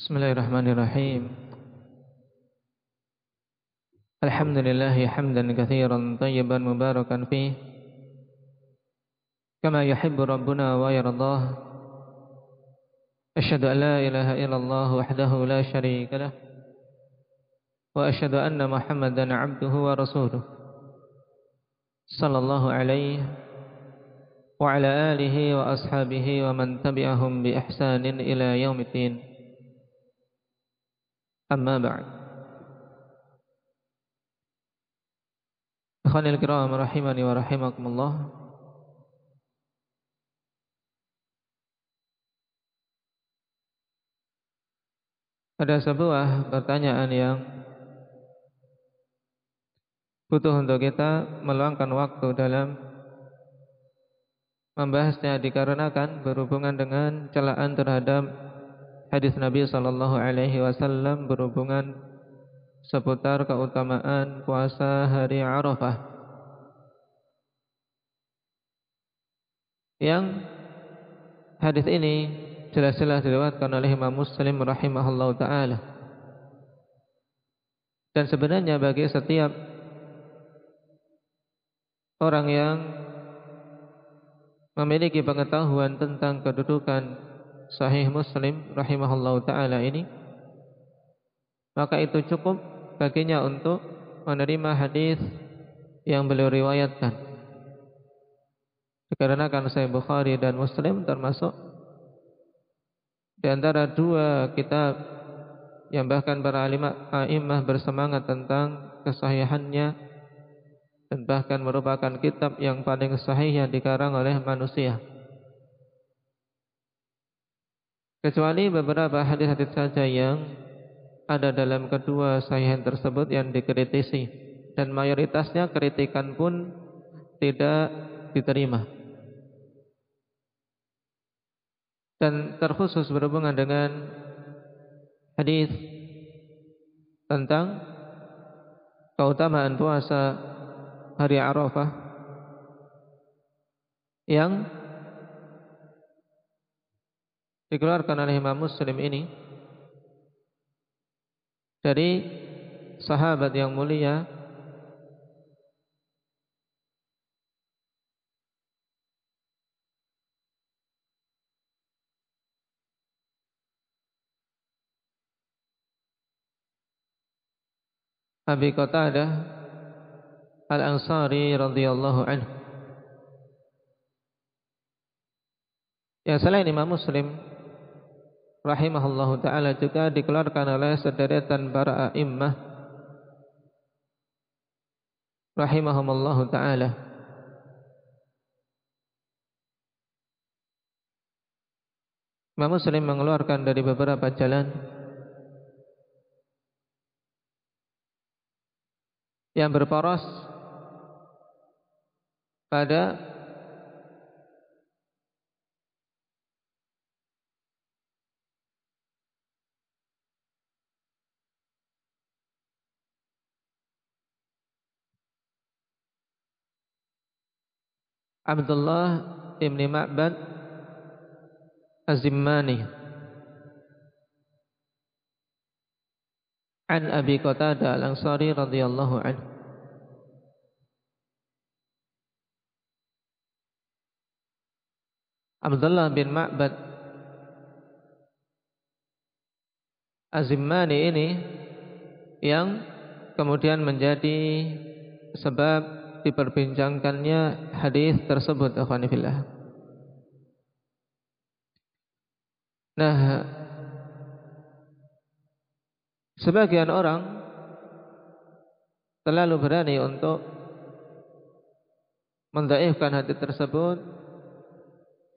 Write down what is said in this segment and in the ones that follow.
Bismillahirrahmanirrahim. Alhamdulillah hamdan katsiran tayyiban mubarakan fih. Kama yuhibbu rabbuna wa yardah. Asyhadu an la ilaha illallah wahdahu la syarika lah. Wa asyhadu anna Muhammadan 'abduhu wa rasuluh. Sallallahu alaihi wa ala alihi wa ashabihi wa man tabi'ahum bi ihsanin ila yaumiddin. Amma ba'd. Ikhwanil kiram rahimani wa rahimakumullah. Ada sebuah pertanyaan yang butuh untuk kita meluangkan waktu dalam membahasnya dikarenakan berhubungan dengan celaan terhadap hadis Nabi sallallahu alaihi wasallam berhubungan seputar keutamaan puasa hari Arafah. Yang hadis ini jelas-jelas diriwayatkan oleh Imam Muslim rahimahullahu taala. Dan sebenarnya bagi setiap orang yang memiliki pengetahuan tentang kedudukan Sahih Muslim rahimahullahu taala ini maka itu cukup baginya untuk menerima hadis yang beliau riwayatkan. Dikarenakan saya Bukhari dan Muslim termasuk di antara dua kitab yang bahkan para alimah bersemangat tentang kesahihannya dan bahkan merupakan kitab yang paling sahih yang dikarang oleh manusia. Kecuali beberapa hadis-hadis saja yang ada dalam kedua sahihan tersebut yang dikritisi dan mayoritasnya kritikan pun tidak diterima. Dan terkhusus berhubungan dengan hadis tentang keutamaan puasa hari Arafah yang dikeluarkan oleh Imam Muslim ini dari sahabat yang mulia Abi Qatadah Al-Ansari radhiyallahu anhu. Yang selain Imam Muslim rahimahullahu taala juga dikeluarkan oleh sederetan para a'immah rahimahumullahu taala. Imam Muslim mengeluarkan dari beberapa jalan yang berporos pada Abdullah ibn Ma'bad Az-Zimmani. An Abi Qatada Al-Ansari radhiyallahu anhu. Abdullah bin Ma'bad Az-Zimmani ini yang kemudian menjadi sebab diperbincangkannya hadis tersebut akhwanifillah. Nah, sebagian orang terlalu berani untuk mendaifkan hadis tersebut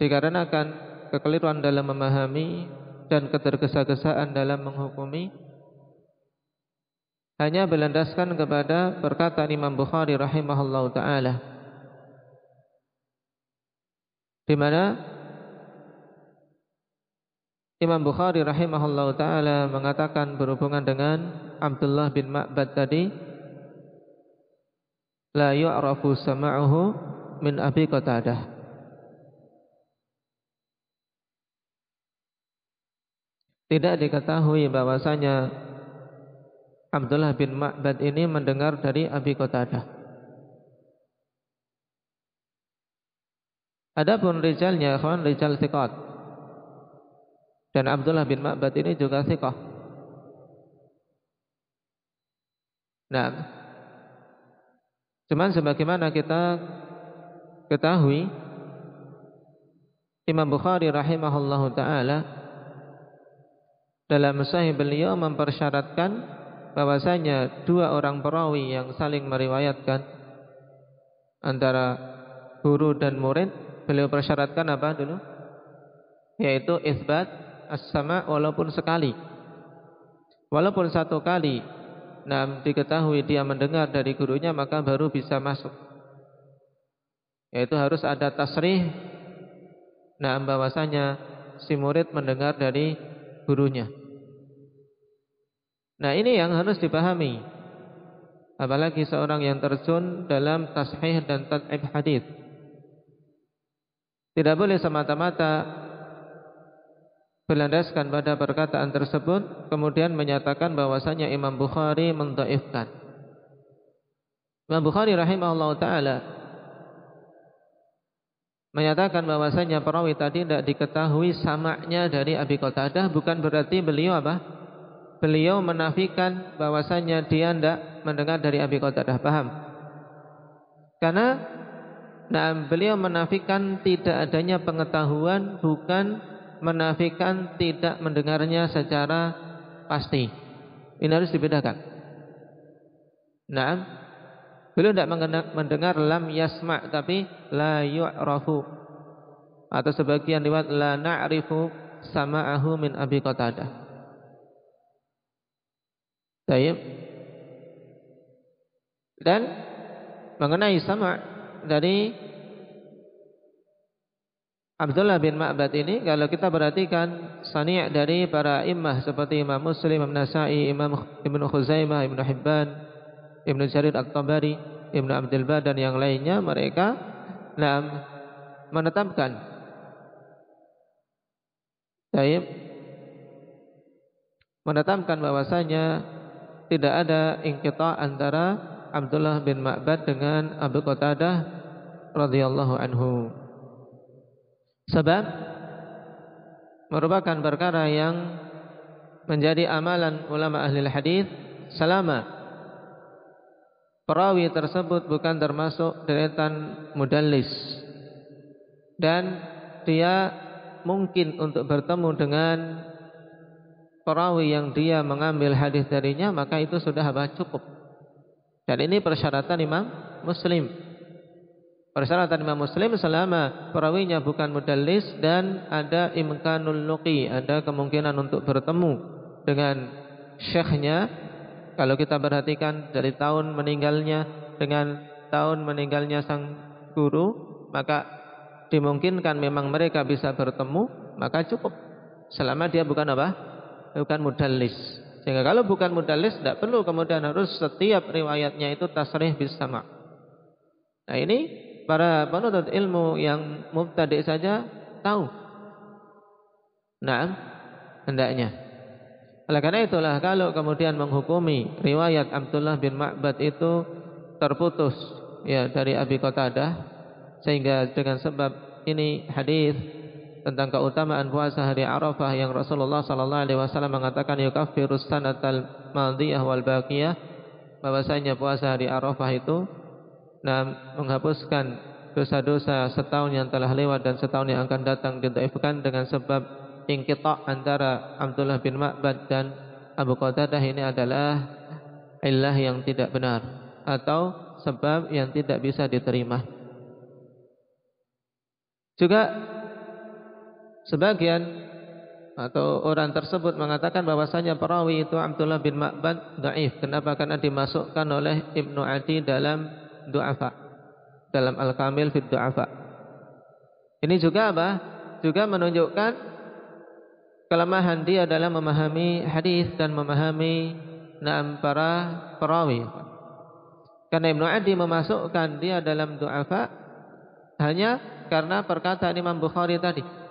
dikarenakan kekeliruan dalam memahami dan ketergesa-gesaan dalam menghukumi hanya berlandaskan kepada perkataan Imam Bukhari rahimahullah taala. Di mana Imam Bukhari rahimahullah taala mengatakan berhubungan dengan Abdullah bin Ma'bad tadi la yu'rafu sama'uhu min Abi Qatadah. Tidak diketahui bahwasanya Abdullah bin Ma'bad ini mendengar dari Abi Qatadah. Adapun rijalnya, kawan rijal thiqat. Dan Abdullah bin Ma'bad ini juga thiqah. Nah, cuman sebagaimana kita ketahui Imam Bukhari rahimahullahu taala dalam sahih beliau mempersyaratkan bahwasanya dua orang perawi yang saling meriwayatkan antara guru dan murid beliau persyaratkan apa dulu? Yaitu isbat as-sama walaupun sekali. Walaupun satu kali nah diketahui dia mendengar dari gurunya maka baru bisa masuk. Yaitu harus ada tasrih nah bahwasanya si murid mendengar dari gurunya Nah ini yang harus dipahami. Apalagi seorang yang terjun dalam tashih dan tad'ib hadis. Tidak boleh semata-mata berlandaskan pada perkataan tersebut kemudian menyatakan bahwasanya Imam Bukhari mendaifkan. Imam Bukhari rahimahullah taala menyatakan bahwasanya perawi tadi tidak diketahui samaknya dari Abi Qatadah bukan berarti beliau apa? Beliau menafikan bahwasanya dia tidak mendengar dari Abi Qatadah. Paham? Karena nah, beliau menafikan tidak adanya pengetahuan bukan menafikan tidak mendengarnya secara pasti. Ini harus dibedakan. Nah, beliau tidak mendengar lam yasma tapi la yu'rafu atau sebagian riwayat la na'rifu sama'ahu min Abi Qatadah. Tayyib. Dan mengenai sama dari Abdullah bin Ma'bad ini kalau kita perhatikan sani' dari para imam seperti Imam Muslim, Imam Nasai, Imam Ibnu Khuzaimah, Ibnu Hibban, Ibnu Jarir At-Tabari, Ibnu Abdul Bar dan yang lainnya mereka nah, menetapkan Taib menetapkan bahwasanya tidak ada ingkita antara Abdullah bin Ma'bad dengan Abu Qatadah radhiyallahu anhu. Sebab merupakan perkara yang menjadi amalan ulama ahli hadis selama perawi tersebut bukan termasuk deretan mudallis dan dia mungkin untuk bertemu dengan perawi yang dia mengambil hadis darinya maka itu sudah apa cukup. Dan ini persyaratan Imam Muslim. Persyaratan Imam Muslim selama perawinya bukan mudallis dan ada imkanul luqi, ada kemungkinan untuk bertemu dengan syekhnya. Kalau kita perhatikan dari tahun meninggalnya dengan tahun meninggalnya sang guru, maka dimungkinkan memang mereka bisa bertemu, maka cukup. Selama dia bukan apa? Bukan mudallis. Sehingga kalau bukan mudallis tidak perlu kemudian harus setiap riwayatnya itu tasrih bis sama. Nah ini para penuntut ilmu yang mubtadi saja tahu. Nah, hendaknya. Oleh karena itulah kalau kemudian menghukumi riwayat Abdullah bin Ma'bad itu terputus ya dari Abi Qatadah sehingga dengan sebab ini hadis tentang keutamaan puasa hari Arafah yang Rasulullah sallallahu alaihi wasallam mengatakan yukaffirus sanatal madiyah wal baqiyah bahwasanya puasa hari Arafah itu nah, menghapuskan dosa-dosa setahun yang telah lewat dan setahun yang akan datang didhaifkan dengan sebab ingkita antara Abdullah bin Ma'bad dan Abu Qatadah ini adalah illah yang tidak benar atau sebab yang tidak bisa diterima. Juga Sebagian atau orang tersebut mengatakan bahwasanya perawi itu Abdullah bin Ma'bad dhaif. Kenapa? Karena dimasukkan oleh Ibnu Adi dalam du'afa. Dalam Al-Kamil fit du'afa. Ini juga apa? Juga menunjukkan kelemahan dia dalam memahami hadis dan memahami naam para perawi. Karena Ibnu Adi memasukkan dia dalam du'afa hanya karena perkataan Imam Bukhari tadi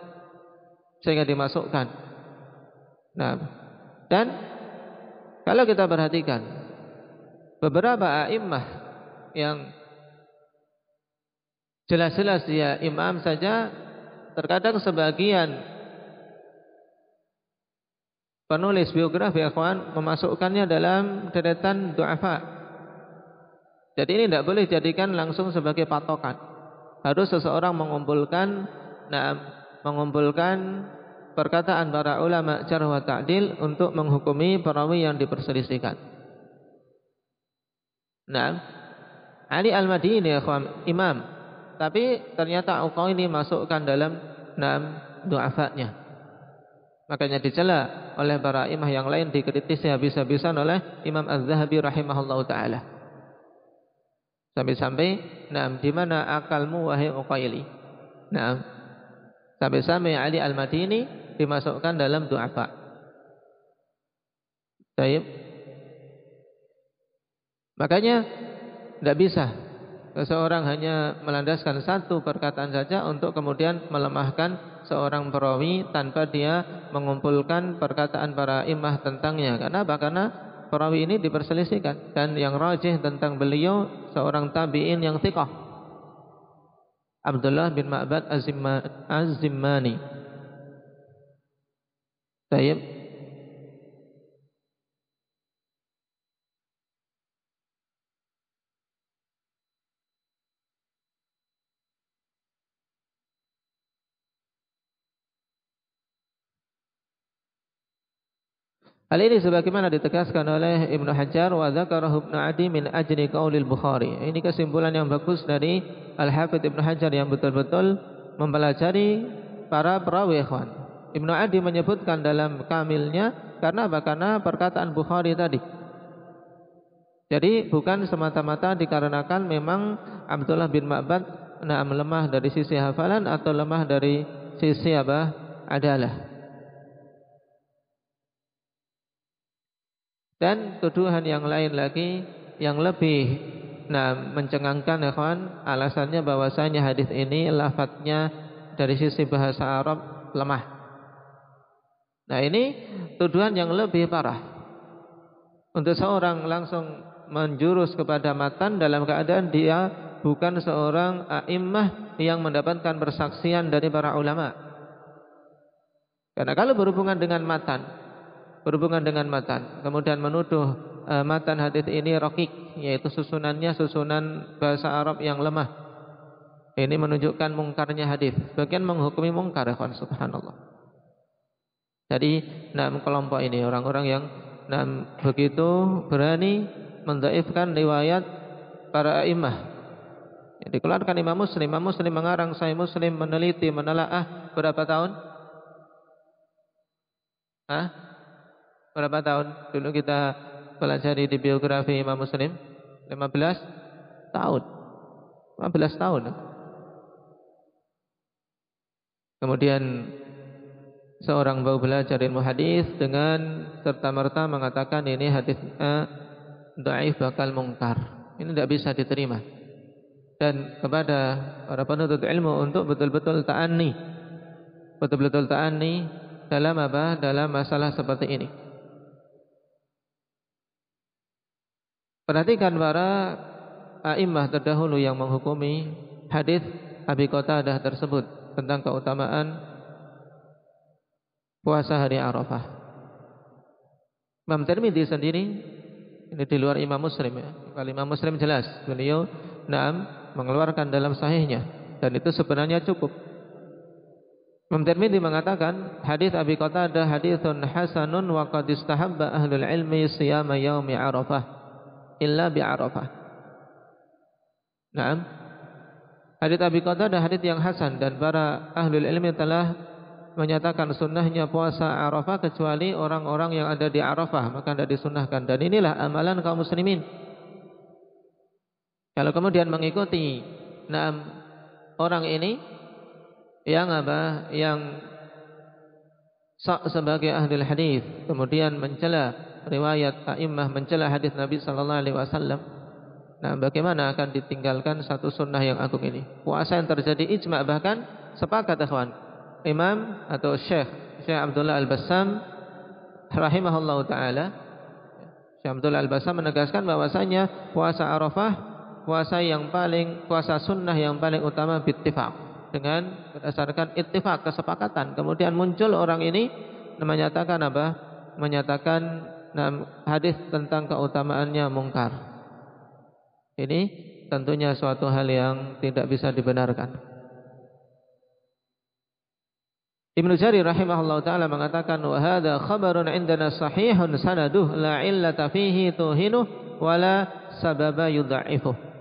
sehingga dimasukkan. Nah, dan kalau kita perhatikan beberapa a'immah yang jelas-jelas dia imam saja terkadang sebagian penulis biografi akhwan memasukkannya dalam deretan du'afa. Jadi ini tidak boleh dijadikan langsung sebagai patokan. Harus seseorang mengumpulkan nah, mengumpulkan perkataan para ulama jarh wa ta'dil untuk menghukumi perawi yang diperselisihkan. Nah, Ali Al-Madini ya imam. Tapi ternyata ini masukkan dalam enam du'afatnya. Makanya dicela oleh para imam yang lain dikritisi habis-habisan oleh Imam Az-Zahabi rahimahullah taala. Sampai-sampai, nah, di mana akalmu wahai Uqaili? Nah, Sampai-sampai Ali Al-Madini dimasukkan dalam du'afa. Baik. Makanya tidak bisa seseorang hanya melandaskan satu perkataan saja untuk kemudian melemahkan seorang perawi tanpa dia mengumpulkan perkataan para imah tentangnya. Karena apa? Karena perawi ini diperselisihkan dan yang rajih tentang beliau seorang tabi'in yang thiqah. Abdullah bin Ma'bad Az-Zimmani. Tayyib. Hal ini sebagaimana ditegaskan oleh Ibnu Hajar wa dzakarahu Ibnu Adi min ajli qaulil Bukhari. Ini kesimpulan yang bagus dari Al-Hafidz Ibnu Hajar yang betul-betul mempelajari para perawi ikhwan. Ibnu Adi menyebutkan dalam kamilnya karena apa? Karena perkataan Bukhari tadi. Jadi bukan semata-mata dikarenakan memang Abdullah bin Ma'bad nah, lemah dari sisi hafalan atau lemah dari sisi apa? adalah. Dan tuduhan yang lain lagi yang lebih nah mencengangkan ya kawan, alasannya bahwasanya hadis ini lafadznya dari sisi bahasa Arab lemah. Nah, ini tuduhan yang lebih parah. Untuk seorang langsung menjurus kepada matan dalam keadaan dia bukan seorang a'immah yang mendapatkan persaksian dari para ulama. Karena kalau berhubungan dengan matan, berhubungan dengan matan. Kemudian menuduh uh, matan hadis ini rokik, yaitu susunannya susunan bahasa Arab yang lemah. Ini menunjukkan mungkarnya hadis. Bagian menghukumi mungkar, ya subhanallah. Jadi, enam kelompok ini orang-orang yang enam begitu berani mendaifkan riwayat para imam. Yang dikeluarkan Imam Muslim. Imam Muslim mengarang saya Muslim meneliti, menelaah berapa tahun? Hah? Berapa tahun dulu kita pelajari di biografi Imam Muslim? 15 tahun. 15 tahun. Kemudian seorang bau belajar ilmu hadis dengan serta merta mengatakan ini hadisnya dhaif bakal mungkar. Ini tidak bisa diterima. Dan kepada para penuntut ilmu untuk betul-betul ta'ani. Betul-betul ta'ani dalam apa? Dalam masalah seperti ini. Perhatikan para a'immah terdahulu yang menghukumi hadis Abi Qatadah tersebut tentang keutamaan puasa hari Arafah. Imam Tirmidzi sendiri ini di luar Imam Muslim ya. Kalau Imam Muslim jelas beliau naam mengeluarkan dalam sahihnya dan itu sebenarnya cukup. Imam Tirmidzi mengatakan hadis Abi Qatadah haditsun hasanun wa qad istahabba ahlul ilmi siyama yaumi Arafah illa bi Arafah. Naam. Hadis Abi Qatadah hadis yang hasan dan para ahli ilmi telah menyatakan sunnahnya puasa Arafah kecuali orang-orang yang ada di Arafah maka tidak disunahkan dan inilah amalan kaum muslimin kalau kemudian mengikuti enam orang ini yang apa yang sebagai ahli hadis kemudian mencela riwayat a'immah mencela hadis Nabi sallallahu alaihi wasallam. Nah bagaimana akan ditinggalkan satu sunnah yang agung ini? Puasa yang terjadi ijma bahkan sepakat ikhwan. Imam atau Syekh Syekh Abdullah Al-Bassam rahimahullah taala Syekh Abdullah Al-Bassam menegaskan bahwasanya puasa Arafah puasa yang paling puasa sunnah yang paling utama bittifaq. Dengan berdasarkan ittifaq kesepakatan. Kemudian muncul orang ini menyatakan apa? Menyatakan hadis tentang keutamaannya mungkar ini tentunya suatu hal yang tidak bisa dibenarkan Ibnu Jarir rahimahullah taala mengatakan wa hadza khabarun indana sahihun sanaduh la illata fihi tuhinu wala sababa yudha'ifuh.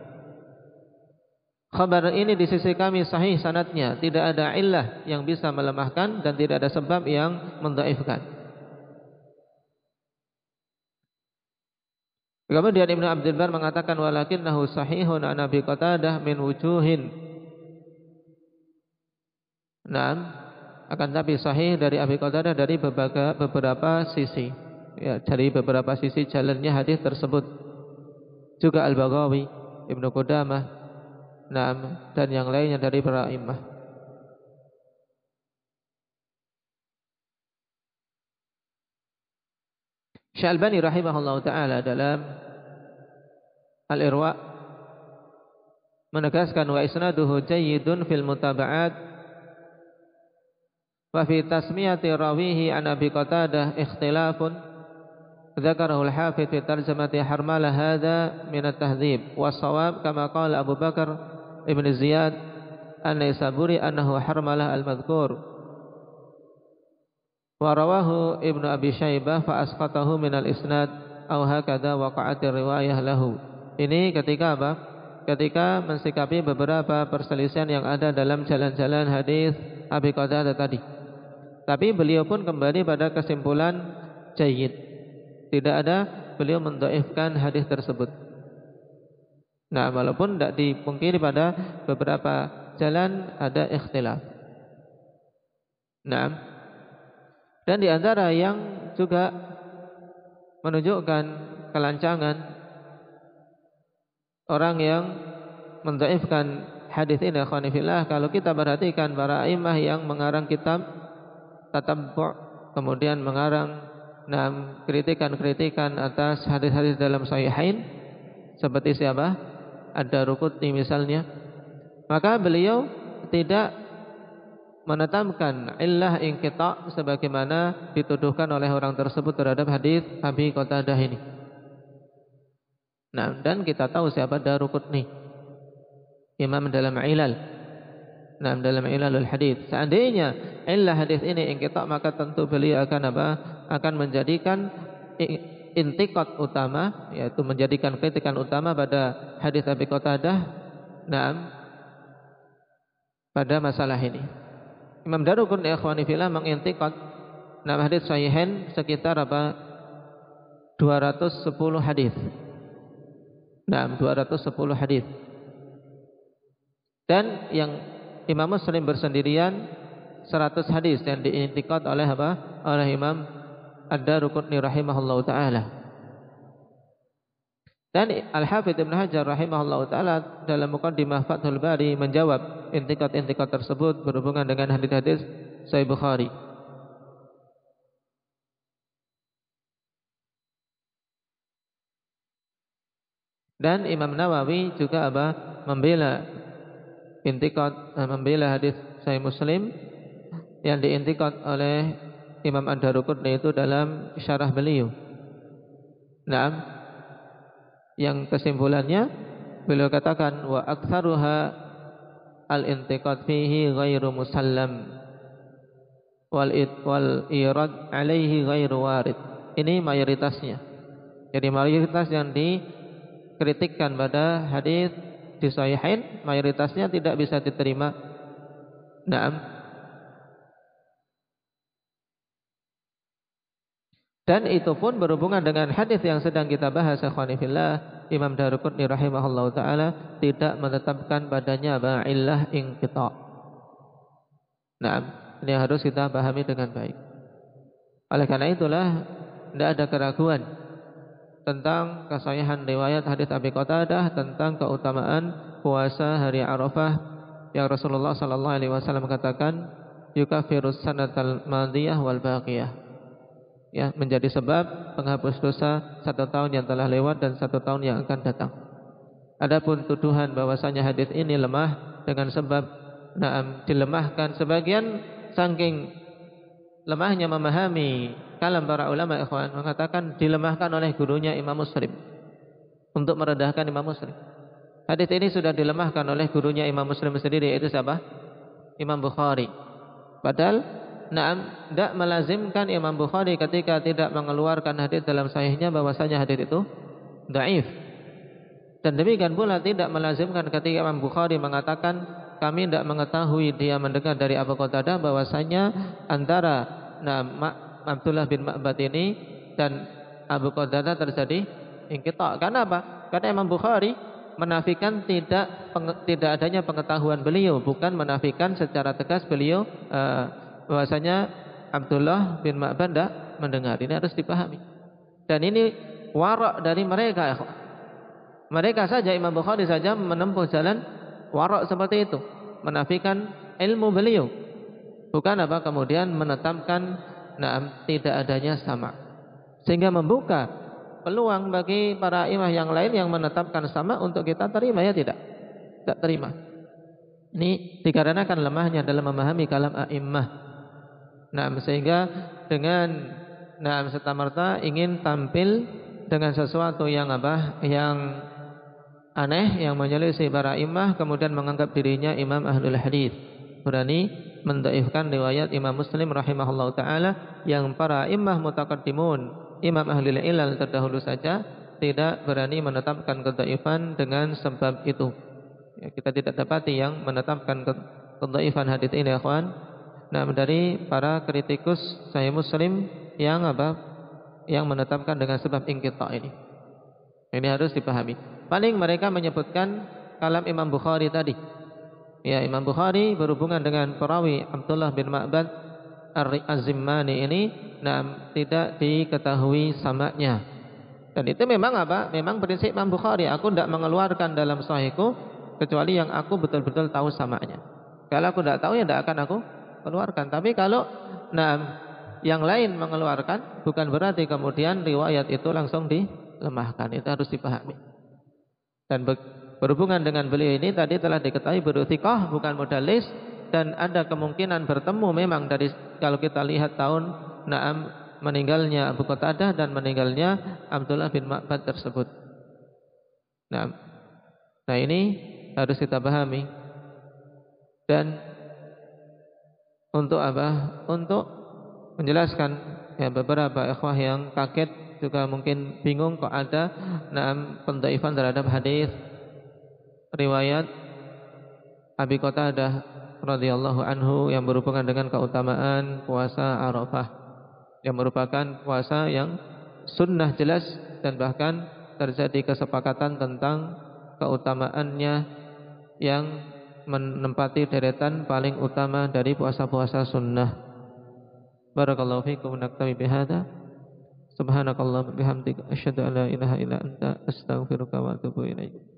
Khabar ini di sisi kami sahih sanatnya, tidak ada illah yang bisa melemahkan dan tidak ada sebab yang mendhaifkan. Kemudian Ibnu Abdul Bar mengatakan walakinnahu sahihun an Abi Qatadah min wujuhin. Naam, akan tapi sahih dari Abi Qatadah dari beberapa, beberapa sisi. Ya dari beberapa sisi jalannya hadis tersebut. Juga Al-Baghawi Ibnu Qudamah Naam dan yang lainnya dari para imam Syalbani rahimahullah taala dalam Al-Irwa menegaskan wa isnaduhu jayyidun fil mutaba'at Wa fi tasmiyati rawihi an Abi Qatadah ikhtilafun ذكره الحافظ في ترجمة حرملة هذا من التهذيب والصواب كما قال أبو بكر ابن زياد أنه حرملة المذكور Warawahu Ibnu Abi Syaibah fa asqatahu minal isnad au hakadha waqa'at riwayah lahu. Ini ketika apa? Ketika mensikapi beberapa perselisihan yang ada dalam jalan-jalan hadis Abi Qatadah tadi. Tapi beliau pun kembali pada kesimpulan jayyid. Tidak ada beliau mendoifkan hadis tersebut. Nah, walaupun tidak dipungkiri pada beberapa jalan ada ikhtilaf. Nah, dan di antara yang juga menunjukkan kelancangan orang yang mendoifkan hadis ini khonifillah kalau kita perhatikan para imah yang mengarang kitab tatabbu' kemudian mengarang enam kritikan-kritikan atas hadis-hadis dalam sahihain seperti siapa? Ada Rukutni misalnya. Maka beliau tidak menetapkan illah inqita sebagaimana dituduhkan oleh orang tersebut terhadap hadis Abi Qatadah ini. Nah, dan kita tahu siapa Darukutni. Imam dalam ilal Nah, dalam ilalul hadis. Seandainya ilah hadis ini ingkita maka tentu beliau akan apa? Akan menjadikan intikot utama yaitu menjadikan kritikan utama pada hadis Abi Qatadah nah pada masalah ini. Imam Darukun ikhwani fillah mengintikot nah hadis sahihain sekitar apa 210 hadis. Nah, 210 hadis. Dan yang Imam Muslim bersendirian 100 hadis yang diintikat oleh apa? Oleh Imam Ad-Daruqutni rahimahullah taala. Dan Al-Hafidh Ibn Hajar rahimahullah taala dalam mukaddimah Fathul Bari menjawab intikat-intikat tersebut berhubungan dengan hadis-hadis Sahih Bukhari. Dan Imam Nawawi juga apa? Membela intikad eh, membela hadis Sahih Muslim yang diintikad oleh Imam Ad-Daruqutni itu dalam syarah beliau. Nah, yang kesimpulannya beliau katakan wa aktsaruha al-intiqad fihi ghairu musallam wal it wal irad alaihi ghairu warid. Ini mayoritasnya. Jadi mayoritas yang dikritikkan pada hadis di sahihain mayoritasnya tidak bisa diterima. Naam. Dan itu pun berhubungan dengan hadis yang sedang kita bahas fillah Imam Daruqutni rahimahullah taala tidak menetapkan padanya ba'illah inqita. Nah, ini harus kita pahami dengan baik. Oleh karena itulah tidak ada keraguan tentang kesahihan riwayat hadis Abi Qatadah tentang keutamaan puasa hari Arafah yang Rasulullah sallallahu alaihi wasallam katakan yukafirus sanatal madiyah wal baqiyah ya menjadi sebab penghapus dosa satu tahun yang telah lewat dan satu tahun yang akan datang. Adapun tuduhan bahwasanya hadis ini lemah dengan sebab naam dilemahkan sebagian saking lemahnya memahami kalam para ulama ikhwan mengatakan dilemahkan oleh gurunya Imam Muslim untuk merendahkan Imam Muslim. Hadis ini sudah dilemahkan oleh gurunya Imam Muslim sendiri yaitu siapa? Imam Bukhari. Padahal Naam, tidak melazimkan Imam Bukhari ketika tidak mengeluarkan hadis dalam sahihnya bahwasanya hadis itu daif. Dan demikian pula tidak melazimkan ketika Imam Bukhari mengatakan kami tidak mengetahui dia mendengar dari Abu Qatadah bahwasanya antara nah, Abdullah bin Ma'bad ini dan Abu Qatadah terjadi ingkita. Karena apa? Karena Imam Bukhari menafikan tidak tidak adanya pengetahuan beliau, bukan menafikan secara tegas beliau uh, bahwasanya Abdullah bin Ma'ban mendengar. Ini harus dipahami. Dan ini warak dari mereka. Mereka saja Imam Bukhari saja menempuh jalan warak seperti itu, menafikan ilmu beliau. Bukan apa kemudian menetapkan nah, tidak adanya sama. Sehingga membuka peluang bagi para imam yang lain yang menetapkan sama untuk kita terima ya tidak? Tidak terima. Ini dikarenakan lemahnya dalam memahami kalam a'immah Nah, sehingga dengan nah serta merta ingin tampil dengan sesuatu yang apa? Yang aneh yang menyelisih para imam kemudian menganggap dirinya imam ahlul hadis. Berani mendaifkan riwayat Imam Muslim rahimahullah taala yang para imam mutaqaddimun, imam ahlul ilal terdahulu saja tidak berani menetapkan kedaifan dengan sebab itu. Ya, kita tidak dapati yang menetapkan kedaifan hadis ini, ya kawan. Nah, dari para kritikus saya Muslim yang apa? Yang menetapkan dengan sebab ingkita ini. Ini harus dipahami. Paling mereka menyebutkan kalam Imam Bukhari tadi. Ya, Imam Bukhari berhubungan dengan perawi Abdullah bin Ma'bad Az-Zimmani ini nah, tidak diketahui samanya. Dan itu memang apa? Memang prinsip Imam Bukhari. Aku tidak mengeluarkan dalam sahihku kecuali yang aku betul-betul tahu samanya. Kalau aku tidak tahu ya tidak akan aku keluarkan. Tapi kalau nah yang lain mengeluarkan bukan berarti kemudian riwayat itu langsung dilemahkan. Itu harus dipahami. Dan berhubungan dengan beliau ini tadi telah diketahui berutikoh bukan modalis dan ada kemungkinan bertemu memang dari kalau kita lihat tahun Naam meninggalnya Abu Qatadah dan meninggalnya Abdullah bin Ma'bad tersebut. Nah, nah ini harus kita pahami. Dan untuk apa? Untuk menjelaskan. Ya beberapa ikhwah yang kaget juga mungkin bingung kok ada enam pendaifan terhadap hadis. Riwayat Abi Qatadah radhiyallahu anhu yang berhubungan dengan keutamaan puasa Arafah. Yang merupakan puasa yang sunnah jelas dan bahkan terjadi kesepakatan tentang keutamaannya yang menempati deretan paling utama dari puasa-puasa sunnah. Barakallahu fiikum naktabi bihada. Subhanakallah bihamdika asyhadu an la ilaha illa anta astaghfiruka wa atubu ilaik.